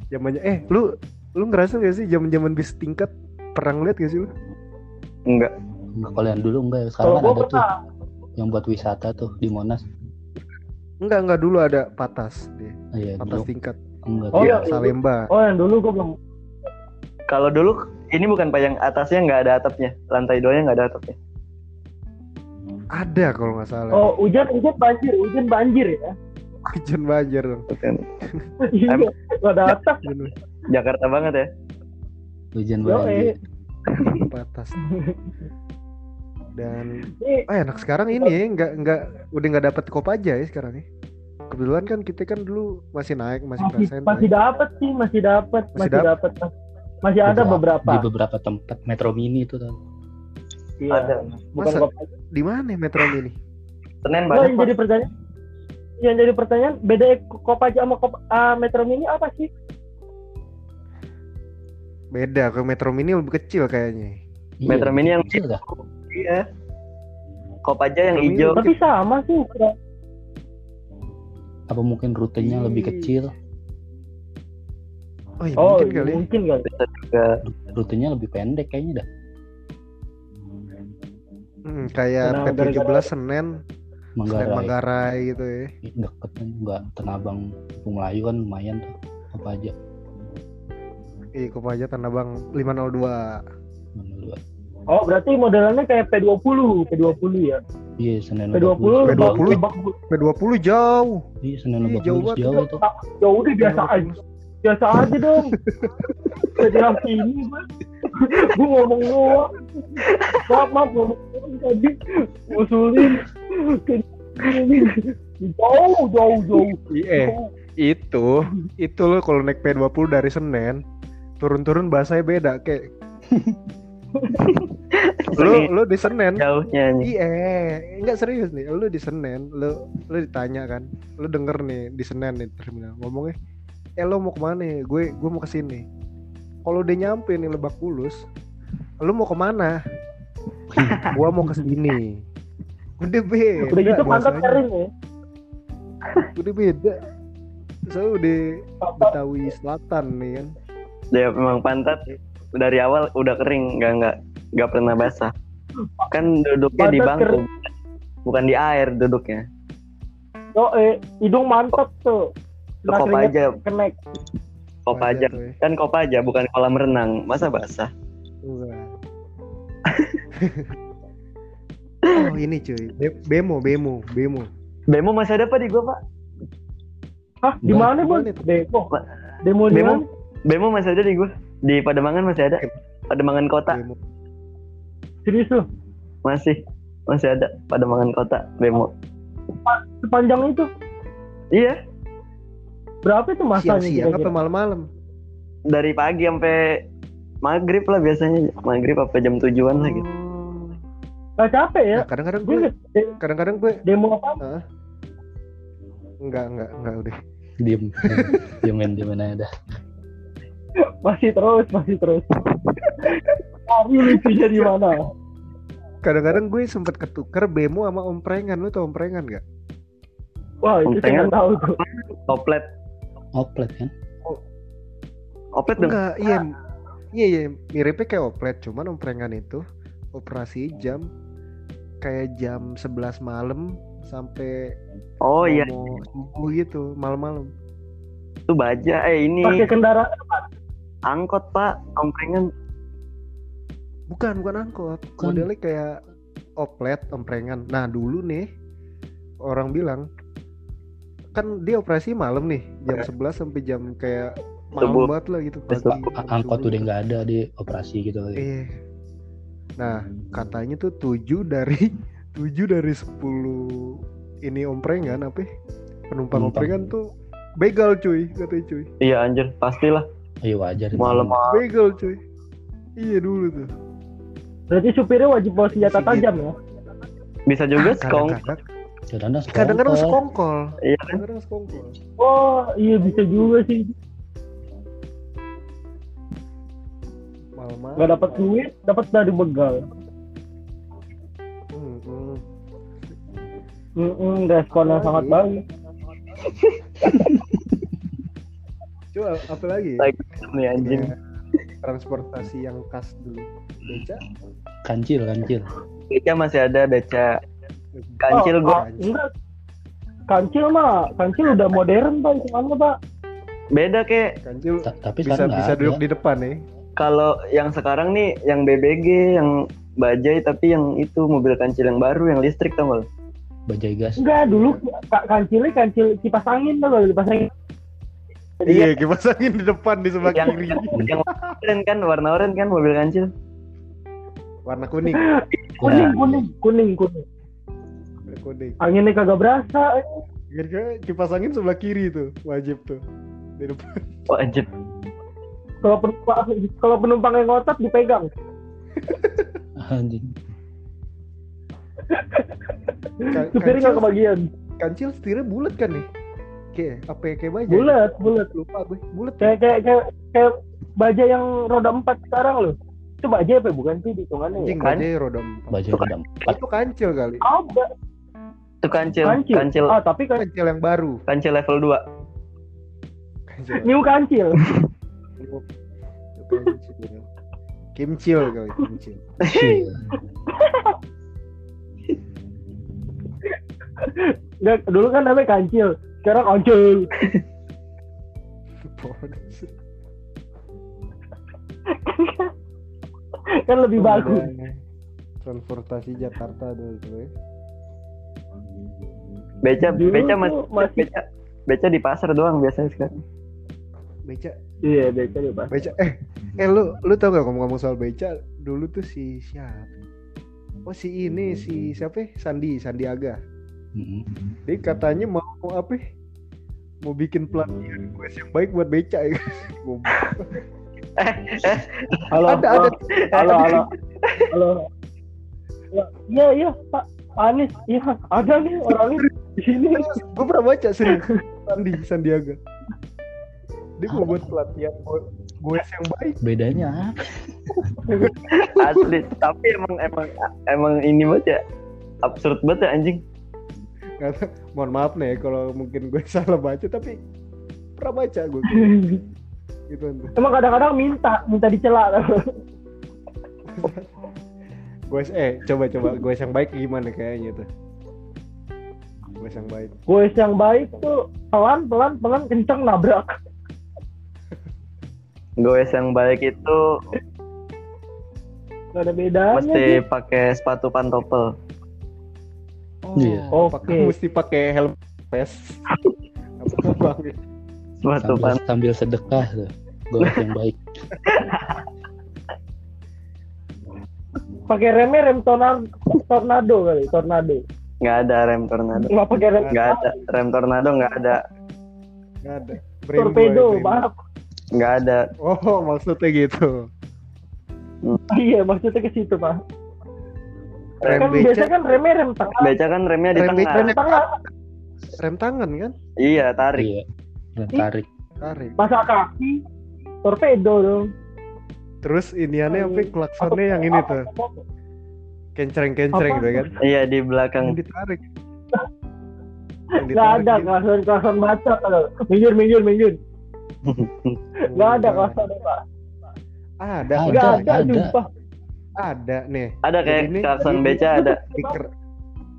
Zamannya eh lu lu ngerasa gak sih zaman-zaman bis tingkat? Pernah ngeliat gak sih lu? enggak Enggak, kalau yang dulu enggak. Kalau Sekarang kan ada tuh pernah. yang buat wisata tuh di Monas. Enggak enggak dulu ada patas dia. Oh, iya, Patas dulu tingkat enggak. Oh, Iya, dulu, Salemba. oh yang dulu gua belum. kalau dulu ini bukan pak yang atasnya nggak ada atapnya lantai doanya nggak ada atapnya Ada kalau nggak salah. Oh hujan hujan banjir hujan banjir ya. Hujan banjir dong. Iya, nggak ada atap. Jakarta banget ya Hujan banjir. patas. Dan eh anak sekarang ini ya nggak nggak udah nggak dapat kopaja ya sekarang ya. Kebetulan kan kita kan dulu masih naik masih masih masih naik. dapat sih masih dapat Masih masih dapet. dapat masih ada beberapa. Di beberapa tempat Metro Mini itu tuh. Iya. ada Bukan Masa? kok. Di mana ya Metro Mini? Senin banyak yang jadi pertanyaan yang jadi pertanyaan beda Kopaja sama Kop, ah, Metro Mini apa sih? Beda, ke Metro Mini lebih kecil kayaknya. Iya, Metro Mini yang kecil dah. Iya kop aja yang hijau Tapi sama sih ukuran. Apa mungkin rutenya lebih Ih. kecil? Oh, iya, Oh, mungkin kali. mungkin kali. bisa juga Rutenya lebih pendek kayaknya dah. Hmm, kayak Karena P17 gara-gara- Senen, Senen Manggarai. Manggarai gitu ya. Deket kan enggak Tanabang Kampung Melayu kan lumayan tuh. Apa aja. Iya, Kopaja Tanah Abang 502. Oh, berarti modelannya kayak P20, P20 ya. Iya, Senin P20 P20. lebak- lebak- P20 jauh. Iya, Senin Lebak jauh banget jauh itu. Ya udah biasa aja. Biasa aja dong. Jadi sini gue. gue ngomong doang maaf maaf ngomong doang tadi usulin jauh jauh jauh Iya, itu itu lo kalau naik P20 dari Senen turun-turun bahasanya beda kayak lu lu di Senen jauhnya nih. Iya, enggak serius nih. Lu di Senen, lu lu ditanya kan, lu denger nih di Senen nih terminal ngomongnya, eh lu mau ke mana? nih? Gue gue mau ke sini. Kalau udah nyampe nih Lebak Bulus, lu mau ke mana? gua mau ke sini. Udah beda. udah gitu pantat kering ya Udah beda. Saya udah Betawi Selatan nih kan. Ya memang pantat dari awal udah kering, nggak nggak nggak pernah basah. Kan duduknya di Pantat bangku, kering. bukan di air duduknya. oh eh hidung mantap tuh Kena kop aja, kenek kop aja. Kan kop aja, bukan kolam renang. Masa basah? Oh ini cuy, Be- bemo, bemo, bemo. Bemo masih ada apa di gua pak? hah di Nah, mana itu? demo demo di Bemo? mana Bemo masih ada di gua. Di Pademangan masih ada. Pademangan kota serius tuh masih masih ada. Pademangan kota Bemo. sepanjang itu Iya, berapa itu masanya Siang-siang apa kira-kira? malam-malam? dari pagi sampai maghrib lah biasanya. Maghrib apa jam tujuan lah gitu. Oh. Gak capek ya Nah, kadang-kadang gue gue, kadang-kadang gue demo apa enggak, enggak, enggak udah. diem diemin diemin aja dah masih terus masih terus Hari lucunya di mana Kadang-kadang gue sempet ketukar bemo sama omprengan. Lu tau omprengan gak? wah itu saya nggak tahu tuh Oplet, oplet kan oplet dong. Enggak, iya. Iya, iya, miripnya kayak oplet, cuman omprengan itu operasi jam kayak jam 11 malam sampai Oh iya, mau subuh gitu, malam-malam. itu baja. Eh ini pakai kendaraan angkot pak, omprengan. Bukan, bukan angkot. Bukan. Modelnya kayak oplet, omprengan. Nah, dulu nih orang bilang kan dia operasi malam nih, jam 11 sampai jam kayak malam banget lah gitu pagi. Angkot udah nggak ada di operasi gitu kali Iya. Nah, katanya tuh 7 dari 7 dari 10 ini omprengan apa? ya? Penumpang Penumpang. omprengan tuh begal cuy, katanya cuy. Iya anjir, pastilah. Iya wajar itu. Malam Begal cuy. Iya dulu tuh. berarti supirnya wajib bawa senjata Sedikit. tajam ya bisa juga Ah, sekong. kadang-kadang kadang-kadang sekongkol. Iya? Kadang-kadang sekongkol. oh iya bisa juga sih Malam-malam. nggak dapat duit dapat dari begal Hmm, hmm. Mm-mm, respon yang sangat baik Coba apa lagi? Like, Nih anjing. Transportasi yang khas dulu. Beca? kancil kancil Beca masih ada beca. Kancil Oh, gua ah, enggak kancil mah kancil udah modern pak hitungannya pak beda kayak Kancil Ta- tapi bisa bisa ada. duduk di depan nih. kalau yang sekarang nih yang BBG yang bajai tapi yang itu mobil kancil yang baru yang listrik tau gak? bajai gas enggak dulu ka- kancilnya kancil kipas angin tuh kalau kipas angin Iya, kipas angin di depan di sebelah Yang- kiri. yang oranye kan warna oranye kan mobil kancil Warna kuning. kuning kuning kuning kuning Warna kuning. anginnya kagak berasa Kira-kira kipas angin sebelah kiri tuh, wajib tuh. Di depan. wajib kalau penumpang kalau penumpang yang ngotot dipegang anjing supirnya nggak kebagian kancil setirnya bulat kan nih? Kayak apa ya, kayak baja? bulat bulat Lupa gue. Bulat. kayak kayak kayak kayak baja yang roda empat sekarang loh itu baja apa ya? bukan sih hitungannya ya? Kan? baja roda empat. bajai roda empat Itu kancil kali. ada itu kancil kancil, kancil ah tapi kan Kancil yang baru. kancil level 2 Kancil. new kancil Kancil. Kimcil kali, kimcil. Nggak, dulu kan namanya kancil sekarang kancil kan lebih bagus. Transportasi Jakarta dulu ya. beca Dulu beca tuh masih beca beca di pasar doang biasanya sekarang. Beca? Iya, beca bebas. beca eh eh lu lu tau gak ngomong-ngomong soal beca? Dulu tuh si siapa? Oh si ini si siapa ya? Sandi Sandiaga Mm-mm. dia katanya mau apa ya? mau bikin pelatihan gue yang baik buat beca ya. Halo, ada halo, ada. Halo, halo, halo. Ya, Iya, iya, Pak. Anies, iya, ada nih orangnya di sini. gue pernah baca serius Sandi Sandiaga. Dia mau buat pelatihan buat gue yang baik. Bedanya apa? asli. Tapi emang emang emang ini banget ya. Absurd banget ya anjing Tahu, mohon maaf nih kalau mungkin gue salah baca tapi pernah baca gue gitu Emang kadang-kadang minta, minta dicela. gue eh coba coba gue yang baik gimana kayaknya tuh gue yang baik Gue yang baik tuh pelan, pelan, pelan, kenceng nabrak. goes yang baik itu Gak ada bedanya. mesti sih. pakai sepatu pantopel Iya. Oke. pakai mesti pakai helm vest apa bang sepatu sambil, sambil sedekah tuh goes yang baik Pakai remnya rem tornado, tornado kali, tornado. nggak ada rem tornado Nggak pakai rem nggak ada rem tornado nggak ada nggak ada torpedo, Brembo. maaf. nggak ada oh maksudnya gitu Iya, maksudnya ke situ, Pak. Rem Kan beca biasanya kan remnya rem tengah, beca kan remnya di Rem tengah. rem tengah. rem tangan kan? Iya tarik. Iya. Tarik. Tarik. Masa kaki, torpedo dong. terus iniannya apa? Klaksonnya yang ini tuh. Kencreng kencreng tuh kan? Iya di yang belakang ditarik. Yang Gak ditarik ada gitu. kelasan kelasan baca kalau minggir minggir minggir. Gak ada kelasan Pak. ada Ada, Gak ada, ada. Ada nih ada kayak ini- klakson ini- beca ada di, ker-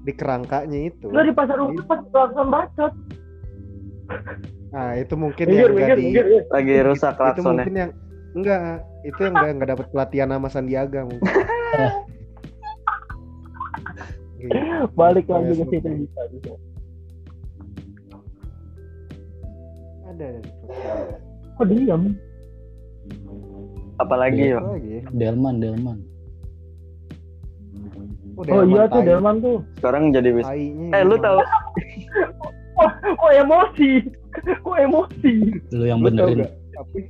di kerangkanya itu Lo di pasar rumput pas kelasan bacot. nah itu mungkin Minggir yang minggir di minggir. iya. lagi rusak itu klaksonnya mungkin yang enggak itu yang nggak nggak dapat pelatihan sama Sandiaga mungkin Gitu. Balik lagi ke situ bisa bisa. ada Kok diam? apalagi lagi delman delman Oh iya tuh Delman tuh. sekarang jadi bis tainya eh lu tahu Wah, kok emosi? Kok emosi? lu yang benerin? Tapi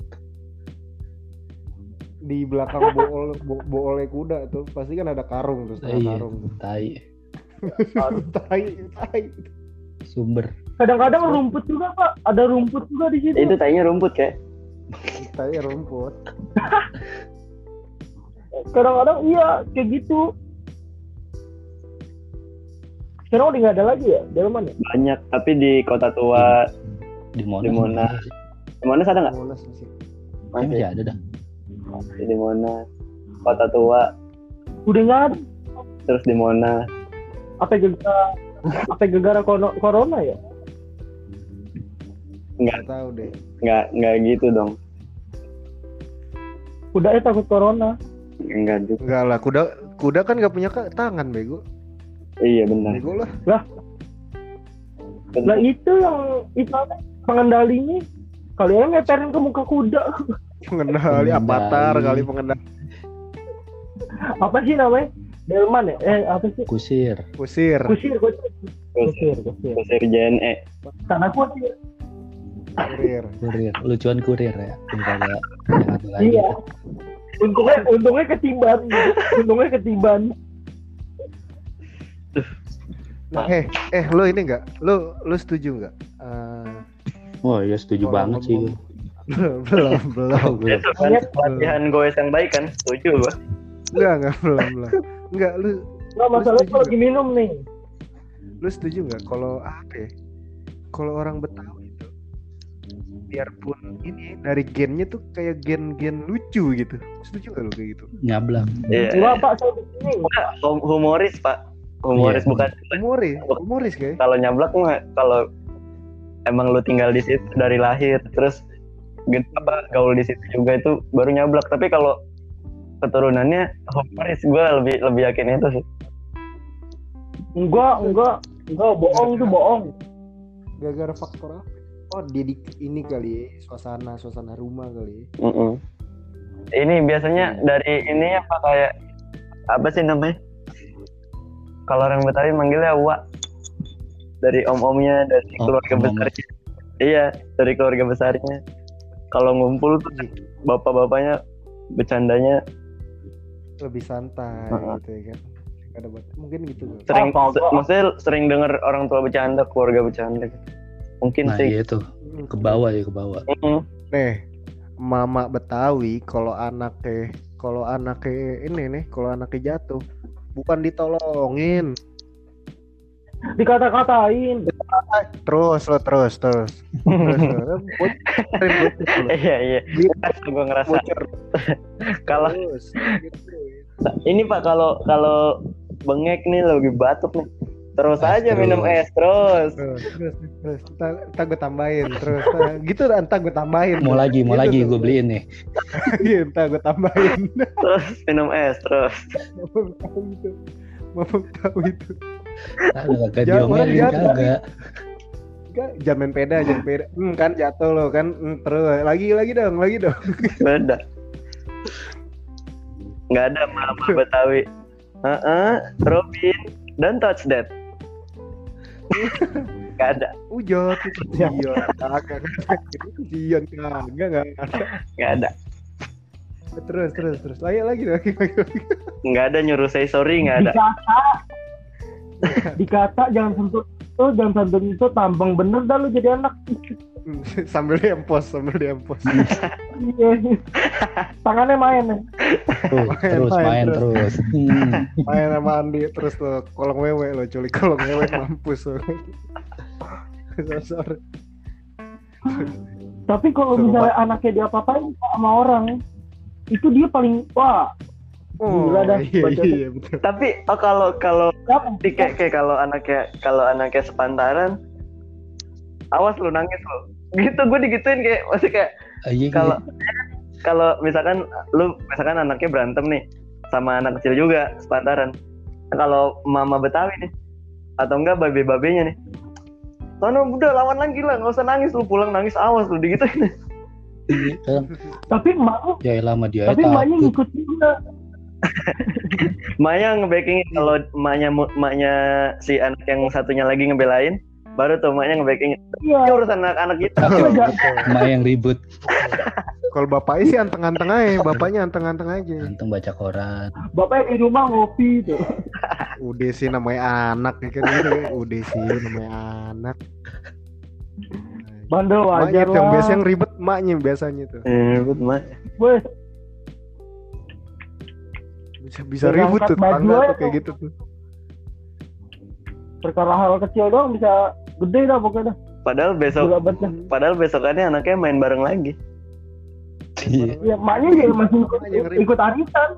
di belakang bool bo- boolnya kuda tuh pasti kan ada karung tuh setengah iya karung tai tai tai sumber Kadang-kadang rumput juga Pak. Ada rumput juga di situ. itu tanya rumput kayak tai rumput Kadang-kadang iya kayak gitu. Sekarang udah nggak ada lagi ya Delman ya? banyak tapi di kota tua. Di Monas. Di Monas. di Monas ada nggak? Monas masih. Masih. masih ada dah. Masih di Monas. Kota tua. Udah nggak ada. terus di Monas. Apa gegara apa gegara corona ya? nggak. Tahu deh. Nggak nggak gitu dong. Kudanya takut corona. nggak juga. Enggak lah kuda kuda kan nggak punya tangan bego iya benar bego lah Lah itu yang itu apa? pengendalinya kalian ngeterin ke muka kuda. pengendali avatar kali pengendali Apa sih namanya? Delman ya? Eh apa sih? kusir kusir Kusir, kusir. Kusir, kusir. kusir JNE Karena kusir. kurir kurir lucuan kurir ya yang ada lagi Iya. Untungnya, untungnya ketiban. Untungnya ketiban. Nah, eh eh lo ini enggak lo lo setuju nggak? Eh, oh iya setuju banget sih. belum belum belum. Gue itu kan pelatihan goes yang baik kan? Setuju gua. Enggak enggak belum belum. Enggak lu Nggak masalah kalau lagi minum nih. lu setuju nggak kalau apa ya? Kalau orang Betawi itu biarpun ini dari gennya tuh kayak gen-gen lucu gitu. Setuju nggak lu kayak gitu? Nyablak. Iya. Enggak pak, saya di sini. Hum- humoris pak humoris Iya. bukan humoris humoris kayak kalau nyablak mah kalau emang lu tinggal di situ dari lahir terus gitu apa gaul di situ juga itu baru nyablak tapi kalau keturunannya humoris gue lebih lebih yakin itu sih Enggak, enggak. Enggak, bohong tuh bohong. gara-gara faktor apa Oh, dia di ini kali ya, suasana suasana rumah kali. ya. Mm-mm. Ini biasanya dari ini apa kayak apa sih namanya? Kalau orang Betawi manggilnya Wak. Dari om-omnya, dari Oh, keluarga om-om. besarnya. Iya, dari keluarga besarnya. Kalau ngumpul tuh bapak-bapaknya bercandanya Lebih santai Heeh. gitu ya kan. Ada mungkin gitu sering Ah, se- maksudnya sering dengar orang tua bercanda, keluarga bercanda. Mungkin Nah sih. iya tuh ke bawah ya ke bawah. Mm-mm. Nih, mama Betawi kalau anaknya kalau anaknya ini nih, kalau anaknya jatuh bukan ditolongin. Dikata-katain. Terus lo terus terus. Iya, iya. Gue ngerasa kalau. Gitu. ini Pak kalau kalau bengek nih lagi batuk nih. Terus Es aja minum terus. es terus. Terus, terus, terus, gue tambahin, terus, ntar, gitu, ntar gue tambahin. Mau lagi mau Gitu lagi tuh. gue beliin nih. Iya, gue tambahin. Terus minum es terus. Mama tahu itu, mama tahu itu. Kagak kagak Jangan orang jatuh. Enggak, jangan main peda, jangan peda. Hmm, kan jatuh lo kan, Hmm, terus lagi lagi dong, lagi dong. Beda. Nggak ada mama Betawi. Heeh, Robin, don't touch that. Nggak ada, Ujot, itu Jion, kagak, itu Jion, kagak, nggak ada. nggak ada. Terus, terus, terus, lagi lagi lagi lagi. lagi. Nggak ada nyuruh say sorry, nggak ada. Dikata. Dikata jangan sentuh tuh jangan sentuh itu tambang bener dah lu jadi anak. Sambil diempos, sambil diempos. Iya. Tangannya main ya. Tuh, Main, terus main, main terus. terus. Main sama Andi, terus lo kolong wewe lo, culik kolong wewe mampus lo. Sorry. Tapi kalau misalnya anaknya diapa-apain sama orang, itu dia paling wah Oh, Gila dah, iya, baca iya, betul. Tapi oh, kalau kalau kayak, kayak kalau anaknya kalau anaknya sepantaran, awas lu nangis lu. Gitu gue digituin kayak masih kayak Ah, iya, kalau iya. kalau misalkan lu misalkan anaknya berantem nih sama anak kecil juga sepantaran Nah, kalau mama betawi nih atau enggak babe babenya nih Sono udah lawan lagi lah nggak usah nangis lu pulang nangis awas lu digituin Iya, kan. Tapi emaknya, Ya lama dia tapi emaknya ngikut juga. Maya ngebacking kalau emaknya emaknya si anak yang satunya lagi ngebelain baru tuh emaknya ngebacking Iya. ini urusan anak-anak kita. Emak yang ribut. Kalau bapaknya sih anteng-anteng aja, bapaknya anteng-anteng aja. Anteng baca koran. Bapaknya di rumah ngopi tuh. Udah sih namanya anak ya kan gitu. Udah sih namanya anak. Bandel Maknya wajar tuh yang lah. biasa yang ribet maknya biasanya tuh. eh ribut emak Wes, Bisa bisa ribut tuh tetangga tuh kayak gitu tuh. perkara hal kecil doang bisa gede dah pokoknya dah. padahal besok padahal besokannya anaknya main bareng lagi Iya. Ya, maknya juga masih ikut, ikut arisan.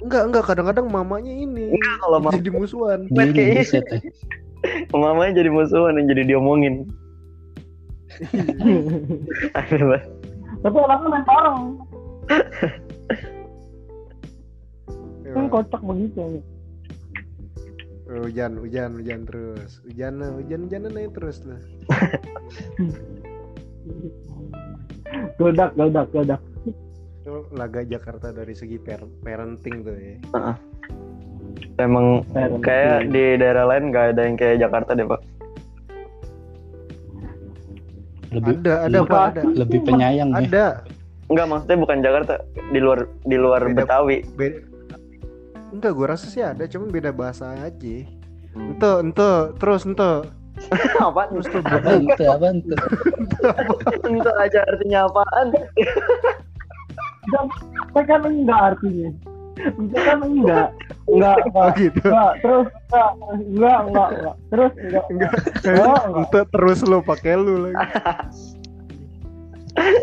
Enggak, enggak kadang-kadang mamanya ini kalau mama jadi musuhan. Kayak buset eh. mamanya jadi musuhan yang jadi diomongin. Tapi anaknya main bareng. Kan Iya. kocak begitu. Hujan, hujan, hujan terus. Hujan, hujan, hujan naik terus lah. Geledak, geledak, geledak. Itu laga Jakarta dari segi per- parenting tuh ya. emang Parenting. kayak di daerah lain nggak ada yang kayak Jakarta deh pak Lebih Ada, ada lebih, pak, ada. lebih penyayang ya. Ada. Enggak maksudnya bukan Jakarta di luar di luar Beda. Betawi Beda. Enggak, gue rasa sih ada, cuman beda bahasa aja. Ente, ente, terus ente, apa terus tuh Apa itu? Apa itu? Itu aja artinya apaan Itu kan enggak artinya. Itu kan enggak. Enggak, Oh enggak. gitu. Enggak, terus enggak, enggak, enggak, enggak. Terus enggak. Enggak. Oh, enggak. Ente terus lo pakai lu lagi.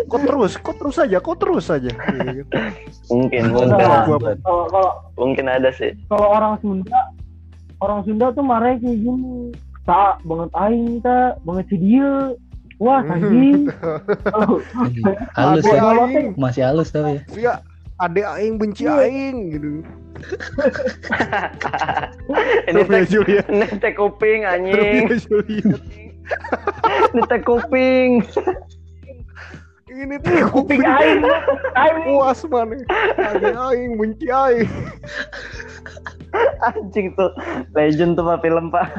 Kok terus? Kok terus aja? Kok terus aja? Gitu. mungkin mungkin Gua Kalau kalau mungkin ada sih kalau orang Sunda orang Sunda tuh marahnya kayak gini tak banget aing tak banget si dia wah anjing Kalau- Halus Ada ya. Masih halus tapi ya. Via ada aing benci Iya. aing gitu. ini teh ini teh kuping anjing. Di teh kuping. Ini tuh kuping aing aing puas mana ada aing benci aing Anjing tuh. Legend tuh Pak film Pak.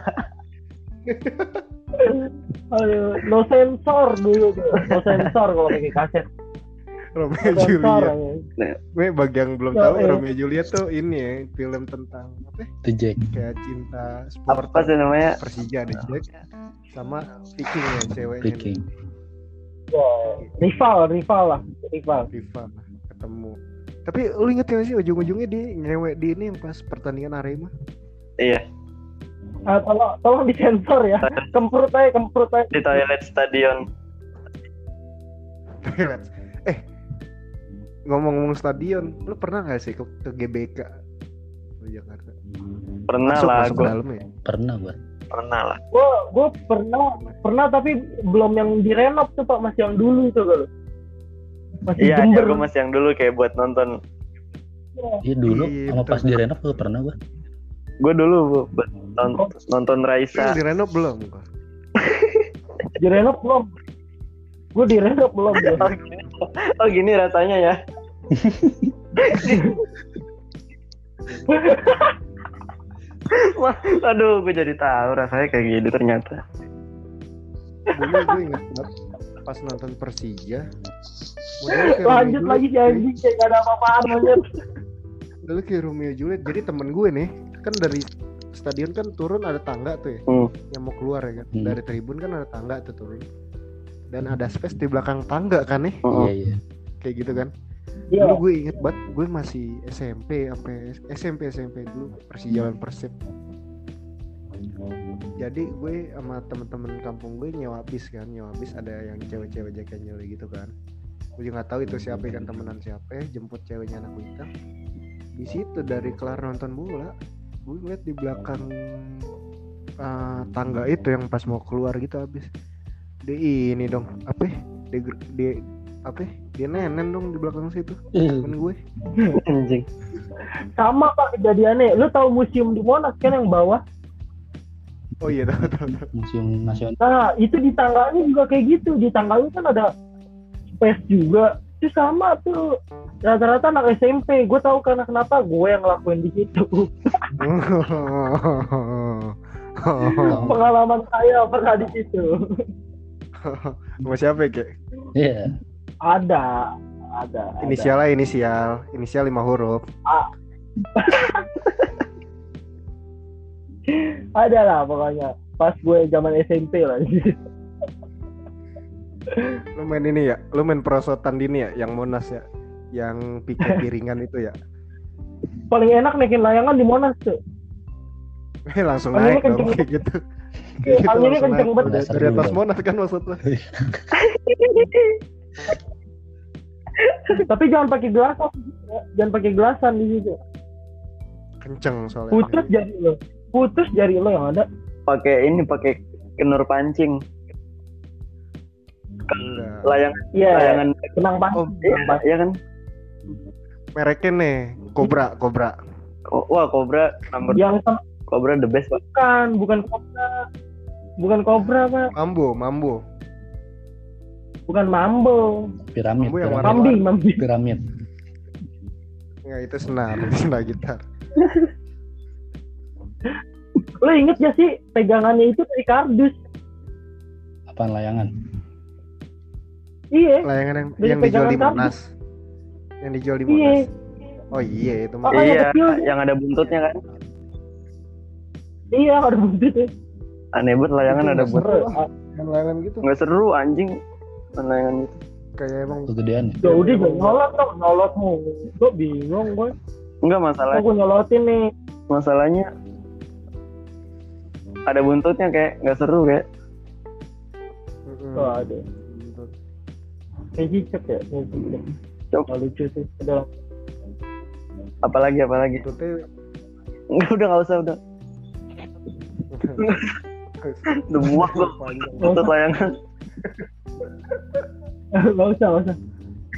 aduh, no sensor dulu tuh no sensor kalau pakai kaset Romeo no sensor Juliet gue bagi yang belum Ya, tahu eh. Romeo Juliet tuh ini ya film tentang apa ya? The Jack. kayak cinta supporter Apa sih namanya? Persija deh Jack sama Viking ya ceweknya Viking. Ya, rival rival lah rival. FIFA ketemu. Tapi lu inget gak sih ujung-ujungnya di ngewek di ini yang pas pertandingan Arema? Iya. ah, tolong tolong disensor ya. Kemprut aja kemprut aja. Di toilet stadion. eh ngomong-ngomong stadion lu pernah gak sih ke, ke GBK? Di Jakarta. Pernah masuk lah masuk gue. dalam ya Pernah gua. Pernah lah. gue gue pernah pernah tapi belum yang direnov tuh pak masih yang dulu itu kalau masih Iya, ya, jember gue masih yang dulu kayak buat nonton. Iya dulu Iya, sama betul. pas direnov gua pernah gua. Gue dulu Bu, buat nonton, nonton Raisa. Direnov belum kok direnov belum gue direnov belum ya. Oh gini, oh gini rasanya ya. Wah, aduh, gue jadi tahu rasanya kayak gini ternyata. dulu gue inget banget pas nonton Persija lanjut lagi anjing kayak gak ada apa-apaan aja dulu kayak Romeo Juliet jadi temen gue nih kan dari stadion kan turun ada tangga tuh ya Hmm. yang mau keluar ya kan Hmm. dari tribun kan ada tangga tuh turun dan ada space di belakang tangga kan nih Oh, Iya iya. kayak gitu kan Iya. dulu gue inget banget gue masih SMP apa SMP SMP dulu Persijalan Persib jadi gue sama temen-temen kampung gue nyewa bis kan nyewa bis ada yang cewek-cewek jaket nyele gitu kan gue juga nggak tahu itu siapa kan temenan siapa jemput ceweknya anak hitam di situ dari kelar nonton bola gue ngeliat di belakang eh, tangga itu yang pas mau keluar gitu habis di ini dong apa ya? di, di apa ya? Dia nenen dong di belakang situ. Temen gue. Anjing. sama pak kejadiannya. Lu tahu museum di Monas kan yang bawah? Oh iya tahu tahu. Museum Nasional. nah itu di tangganya juga kayak gitu. Di tangganya kan ada space juga. Itu sama tuh. Rata-rata anak SMP gue tahu karena kenapa gue yang ngelakuin di situ. Pengalaman saya pernah di situ. Sama siapa ya kek? Iya. ada ada ada. Inisialnya inisial, inisial lima huruf. ada lah pokoknya pas gue zaman SMP lah Lu main ini ya, lu main perosotan dini ya, yang monas ya, yang piket piringan itu ya. paling enak naikin layangan di Monas tuh Eh langsung Anginnya naik dong kenceng. kayak gitu. Anginnya kenceng banget. Dari atas monas kan maksudnya. tapi jangan pakai gelasan jangan pakai gelasan di situ Kenceng soalnya. putus jari lo putus jari lo yang ada Pakai ini pakai kenur pancing. Enggak. Layang iya layangan kenang pas Oh, iya, iya kan? Mereknya nih, Cobra, Cobra. Oh, wah, Cobra number yang Cobra the best, Pak. bukan bukan kobra bukan kobra pak Mambo, Mambo. Bukan mambo Piramid. Kamu yang piramid. warna- kambing kambing Piramid. Enggak, itu senar, itu senar gitar. lo inget gak sih pegangannya itu dari kardus Apaan layangan? iya Layangan yang Dari yang dijual di Monas. Yang dijual di Iya. Monas. Oh iya, itu mah. Makanya iya, kecil. yang ada buntutnya kan. iya ada buntutnya Aneh banget layangan Itu ada buntut. layangan gitu. Nggak seru anjing. Layangan gitu. Kayak emang Kegedean ya? ya udah jangan nyolot dong nyolot mulu gue bingung gue Enggak masalah. gue nyolotin nih Masalahnya ada buntutnya kayak nggak seru kayak. Oh ada kayak cicak ya kayak Cok. Nggak lucu sih udah Apalagi apalagi. Buntutnya Enggak udah nggak usah udah. Udah muak gua panjang. buntut layangan. nggak usah nggak usah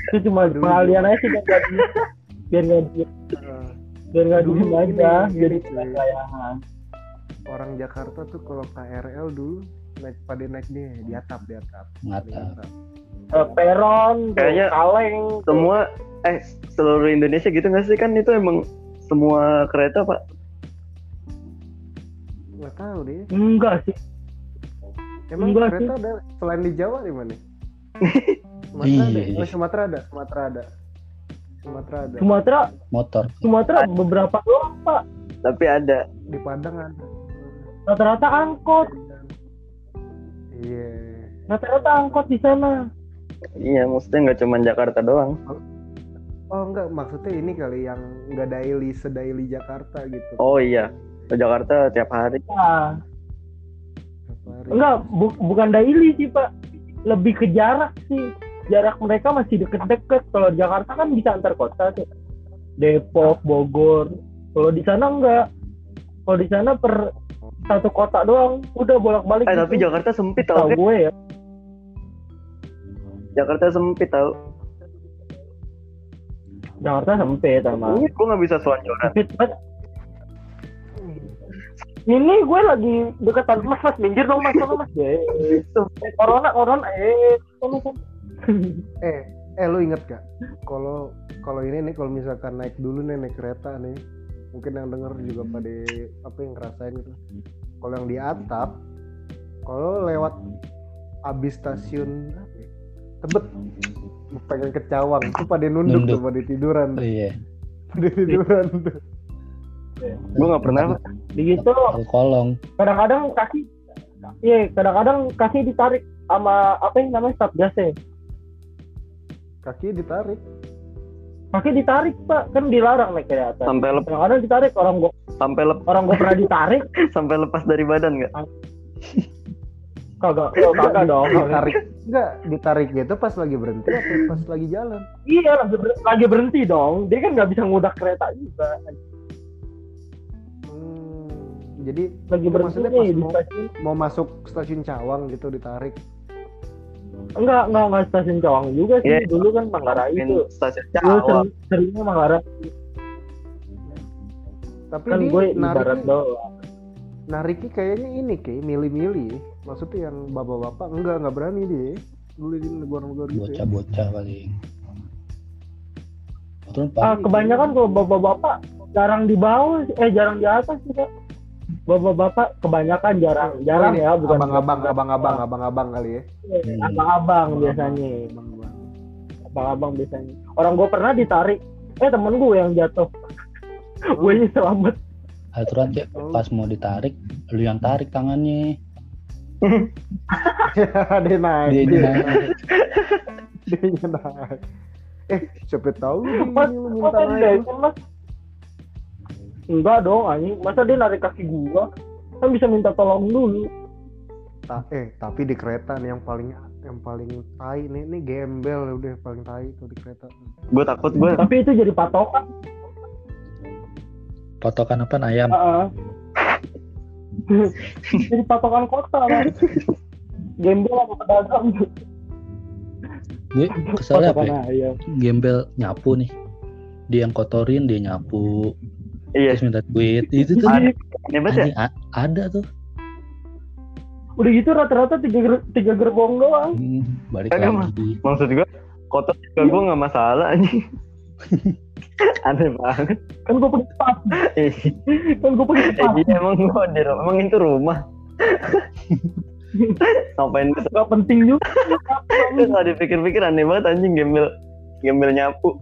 itu cuma Aduh. pengalian aja sih biar biar nggak diem biar nggak diem aja jadi layangan orang Jakarta tuh kalau KRL dulu naik pada naik dia di atap di atap Di Ngatap. Eh, peron, Kayaknya kaleng. semua eh seluruh Indonesia gitu nggak sih kan itu emang semua kereta pak nggak tahu deh Enggak sih. Emang Enggak kereta ada selain di Jawa di mana? Sumatera Iya, ada? Iya. oh, Sumatera ada Sumatera ada. Sumatera ada. Sumatera, Motor. Sumatera beberapa doang pak. tapi ada. Di Padang ada. Rata-rata angkot, iya. Rata-rata angkot di sana. iya maksudnya nggak cuma Jakarta doang. Oh enggak. Maksudnya ini kali yang nggak daily sedaily Jakarta gitu. Oh iya. Ke Jakarta tiap hari. Nah, Hari. enggak, bu- bukan daily sih pak. Lebih ke jarak sih. Jarak mereka masih deket-deket. Kalau di Jakarta kan bisa antar kota tuh. Depok, Bogor. Kalau di sana enggak. Kalau di sana per satu kota doang, udah bolak-balik. eh gitu. tapi Jakarta sempit Tahu tau kan gue ya. Jakarta sempit tau Jakarta sempit sama. Ini gue nggak bisa selonjoran Sempit banget. Ini gue lagi deketan mas mas. Minggir dong mas. Mas. Mas ya. Eh, corona corona. Eh eh eh lu inget gak? Kalau kalau ini nih kalau misalkan naik dulu nih naik kereta nih mungkin yang denger juga pada apa yang ngerasain gitu. Kalau yang di atap kalau lewat abis stasiun apa ya, tebet pengen ke Cawang itu pada nunduk, Nunduk. tuh pada tiduran. Oh, iya. pada tiduran tuh gue nggak pernah. Begitu Aku kolong. kadang-kadang kaki iya kadang-kadang kaki ditarik sama apa yang namanya satgasnya kaki ditarik. Kaki ditarik pak. Kan dilarang naik kereta sampai lep, kadang-kadang ditarik orang gua sampai lep, orang gua pernah ditarik. sampai lepas dari badan nggak? Kagak oh, kagak dong. ditarik. Enggak ditarik gitu pas lagi berhenti atau pas lagi jalan? Iya lagi, ber- lagi berhenti dong. Dia kan nggak bisa ngudak kereta juga jadi lagi Maksudnya nih pas di mau- stasiun. mau masuk stasiun Cawang gitu ditarik. Enggak enggak enggak stasiun Cawang juga sih. Iya. dulu kan Manggarai itu. stasiun Cawang. sering, seringnya Manggarai. Tapi kan gue ibarat narik doang. nariki kayaknya ini kayak milih-milih. Maksudnya yang bapak-bapak enggak enggak berani dia. Dulu di negara-negara gitu ya. Bocah-bocah paling. Ah kebanyakan kalau bapak-bapak jarang di bawah eh jarang di atas sih Kak. Bapak-bapak kebanyakan jarang jarang ini ya bukan abang-abang abang-abang abang-abang kali ya. Hmm. abang-abang biasanya. Abang-abang abang-abang biasanya. Orang gue pernah ditarik. Eh temen gue yang jatuh. Gue nya selamat. Aturan cek pas mau ditarik, lu yang tarik tangannya. dia naik. Dia dia naik. dia naik. Eh siapa tahu lu ini minta naik enggak dong anjing masa dia narik kaki gua kan bisa minta tolong dulu Ta- eh tapi di kereta nih yang paling yang paling tai nih ini gembel udah paling tai tuh di kereta gue takut gue tapi itu jadi patokan Potokan apa ayam? Heeh. jadi patokan kota lah gembel sama pedagang Gue kesalnya apa ya? patokan Gembel nyapu nih. Dia yang kotorin, dia nyapu. Iya. Terus minta duit. Itu tuh Ada. ya? Ada tuh. udah gitu rata-rata tiga, ger- tiga gerbong doang. Hmm, balik Kagak, lagi. maksud gue kotor juga gue nggak masalah anjing. Aneh banget. Kan gue pakai Eh, kan gue pakai sepatu iya emang gue di rumah emang itu rumah. Ngapain? Bisa gak penting juga. Terus kalau dipikir-pikir aneh banget anjing gembel gembel nyapu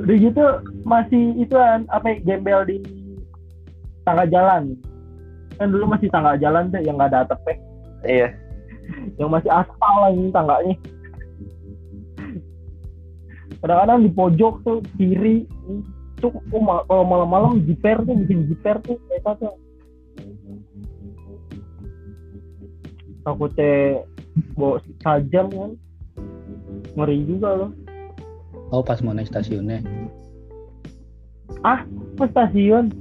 udah gitu masih itu kan apa ya, gembel di tangga jalan. Kan dulu masih tangga jalan tuh yang gak ada atapnya iya. Yang masih aspal lagi tangganya. Kadang-kadang di pojok tuh kiri tuh oh, kalau malam-malam jiper tuh bikin jiper tuh mereka tuh. Takutnya bawa sajam kan. Ngeri juga loh Oh pas mau naik stasiunnya. ke stasiun.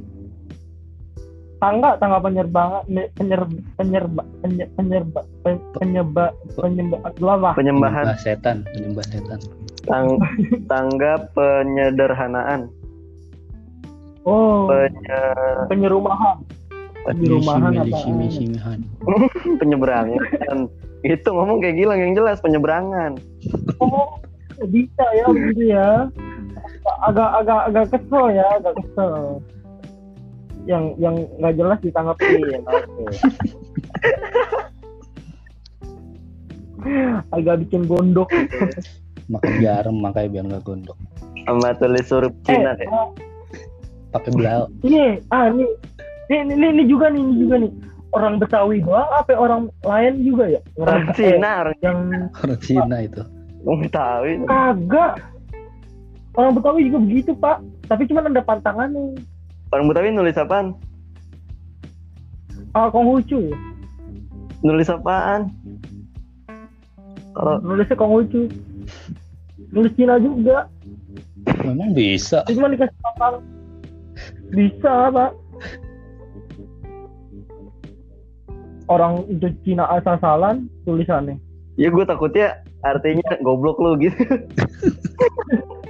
Tangga tangga penyerbangan penyer penyerba penyer penyerba penyerba penyerba gelapa penyembahan. Penyembah setan, penyembah setan. tang tangga penyederhanaan. Oh. Penye penyerumahan di rumahan apa? penyeberangan. Itu ngomong kayak Gilang yang jelas penyeberangan. Oh bisa ya begitu ya? Agak agak agak kesel ya agak kesel. Yang yang nggak jelas ditanggepin oke. Agak bikin gondok gitu. Makan garam makanya biar nggak gondok. sama tulis huruf eh Cina ya oh, Pakai belau. ini ah ini. Ini, ini, ini juga nih ini juga nih. Orang Betawi doang apa orang lain juga ya? Orang Cina orang yang Orang Cina itu. Orang tahu itu. kagak. Orang Betawi juga begitu pak. Tapi cuma ada pantangannya. Orang Betawi nulis apaan? Ah Konghucu nulis apaan? Kalau nulisnya Konghucu nulis Cina juga. Memang bisa. cuma dikasih pangkal bisa pak. Orang itu Cina asal-asalan tulisannya. Ya gue takutnya artinya goblok lu gitu